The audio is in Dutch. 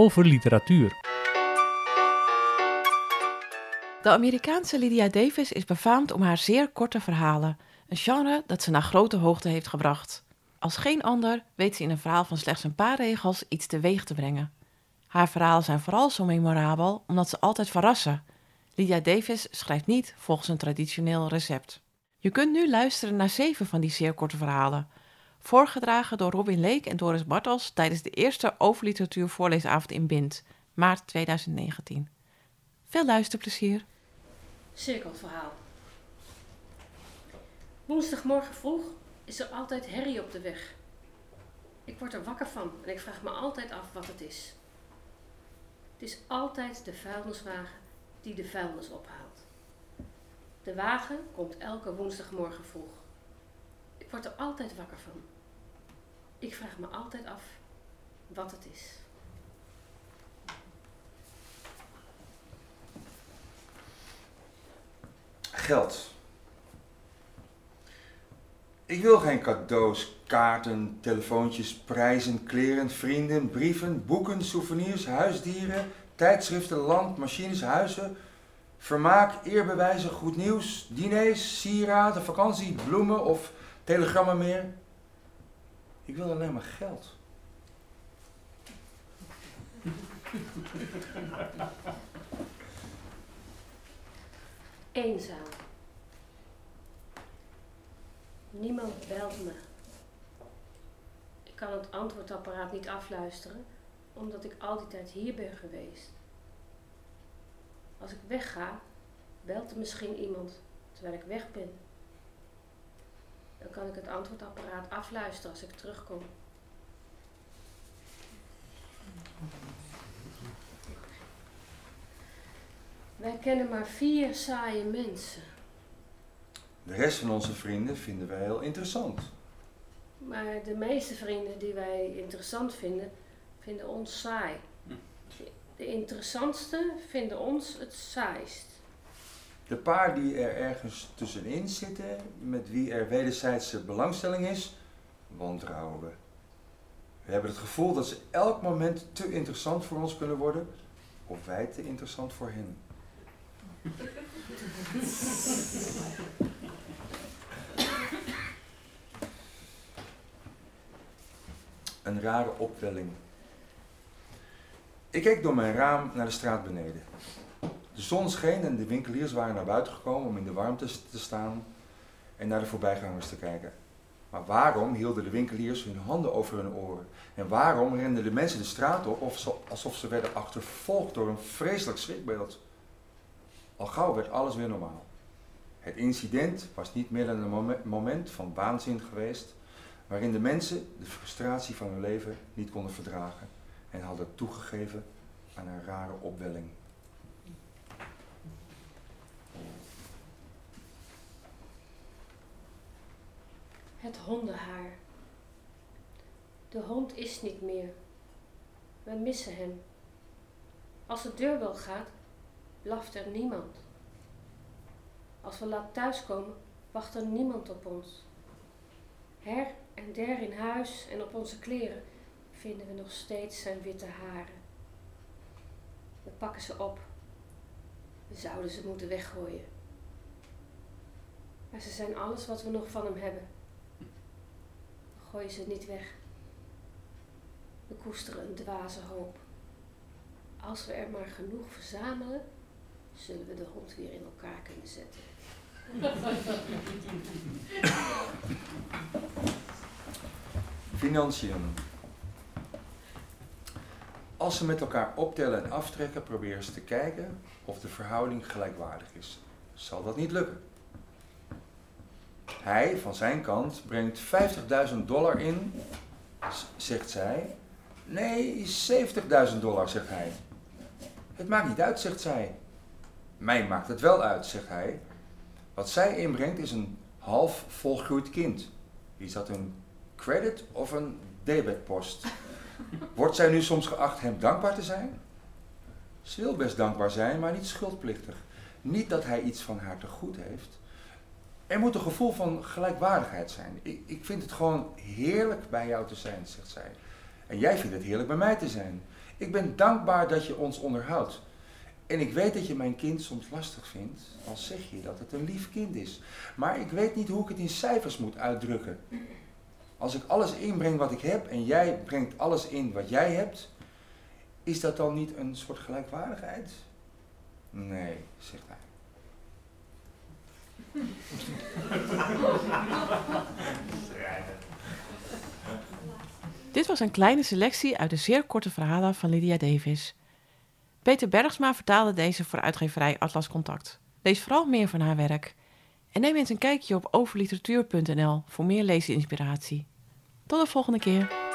over literatuur. De Amerikaanse Lydia Davis is befaamd om haar zeer korte verhalen, een genre dat ze naar grote hoogte heeft gebracht. Als geen ander weet ze in een verhaal van slechts een paar regels iets teweeg te brengen. Haar verhalen zijn vooral zo memorabel omdat ze altijd verrassen. Lydia Davis schrijft niet volgens een traditioneel recept. Je kunt nu luisteren naar zeven van die zeer korte verhalen. Voorgedragen door Robin Leek en Doris Bartels tijdens de eerste overliteratuur voorleesavond in Bind, maart 2019. Veel luisterplezier. Cirkelverhaal. Woensdagmorgen vroeg is er altijd herrie op de weg. Ik word er wakker van en ik vraag me altijd af wat het is. Het is altijd de vuilniswagen die de vuilnis ophaalt. De wagen komt elke woensdagmorgen vroeg. Ik word er altijd wakker van. Ik vraag me altijd af wat het is. Geld. Ik wil geen cadeaus, kaarten, telefoontjes, prijzen, kleren, vrienden, brieven, boeken, souvenirs, huisdieren, tijdschriften, land, machines, huizen, vermaak, eerbewijzen, goed nieuws, diners, sieraden, vakantie, bloemen of telegrammen meer. Ik wil alleen maar geld. Eenzaam. Niemand belt me. Ik kan het antwoordapparaat niet afluisteren, omdat ik al die tijd hier ben geweest. Als ik wegga, belt er misschien iemand terwijl ik weg ben. Dan kan ik het antwoordapparaat afluisteren als ik terugkom. Wij kennen maar vier saaie mensen. De rest van onze vrienden vinden wij heel interessant. Maar de meeste vrienden die wij interessant vinden, vinden ons saai. De interessantste vinden ons het saaist. De paar die er ergens tussenin zitten, met wie er wederzijdse belangstelling is, wantrouwen we. We hebben het gevoel dat ze elk moment te interessant voor ons kunnen worden, of wij te interessant voor hen. Een rare opwelling. Ik keek door mijn raam naar de straat beneden. De zon scheen en de winkeliers waren naar buiten gekomen om in de warmte te staan en naar de voorbijgangers te kijken. Maar waarom hielden de winkeliers hun handen over hun oren? En waarom renden de mensen de straat op alsof ze werden achtervolgd door een vreselijk schrikbeeld? Al gauw werd alles weer normaal. Het incident was niet meer dan een momen- moment van waanzin geweest, waarin de mensen de frustratie van hun leven niet konden verdragen en hadden toegegeven aan een rare opwelling. Het hondenhaar. De hond is niet meer. We missen hem. Als de deurbel gaat, blaft er niemand. Als we laat thuiskomen, wacht er niemand op ons. Her en der in huis en op onze kleren vinden we nog steeds zijn witte haren. We pakken ze op. We zouden ze moeten weggooien. Maar ze zijn alles wat we nog van hem hebben. Gooien ze niet weg. We koesteren een dwaze hoop. Als we er maar genoeg verzamelen, zullen we de hond weer in elkaar kunnen zetten. Financiën. Als ze met elkaar optellen en aftrekken, proberen ze te kijken of de verhouding gelijkwaardig is. Zal dat niet lukken? Hij, van zijn kant, brengt 50.000 dollar in, zegt zij. Nee, 70.000 dollar, zegt hij. Het maakt niet uit, zegt zij. Mij maakt het wel uit, zegt hij. Wat zij inbrengt is een half volgroeid kind. Is dat een credit of een debetpost? Wordt zij nu soms geacht hem dankbaar te zijn? Ze wil best dankbaar zijn, maar niet schuldplichtig. Niet dat hij iets van haar te goed heeft. Er moet een gevoel van gelijkwaardigheid zijn. Ik, ik vind het gewoon heerlijk bij jou te zijn, zegt zij. En jij vindt het heerlijk bij mij te zijn. Ik ben dankbaar dat je ons onderhoudt. En ik weet dat je mijn kind soms lastig vindt, al zeg je dat het een lief kind is. Maar ik weet niet hoe ik het in cijfers moet uitdrukken. Als ik alles inbreng wat ik heb en jij brengt alles in wat jij hebt, is dat dan niet een soort gelijkwaardigheid? Nee, zegt hij. Dit was een kleine selectie uit de zeer korte verhalen van Lydia Davis. Peter Bergsma vertaalde deze voor uitgeverij Atlas Contact. Lees vooral meer van haar werk. En neem eens een kijkje op overliteratuur.nl voor meer leesinspiratie. Tot de volgende keer.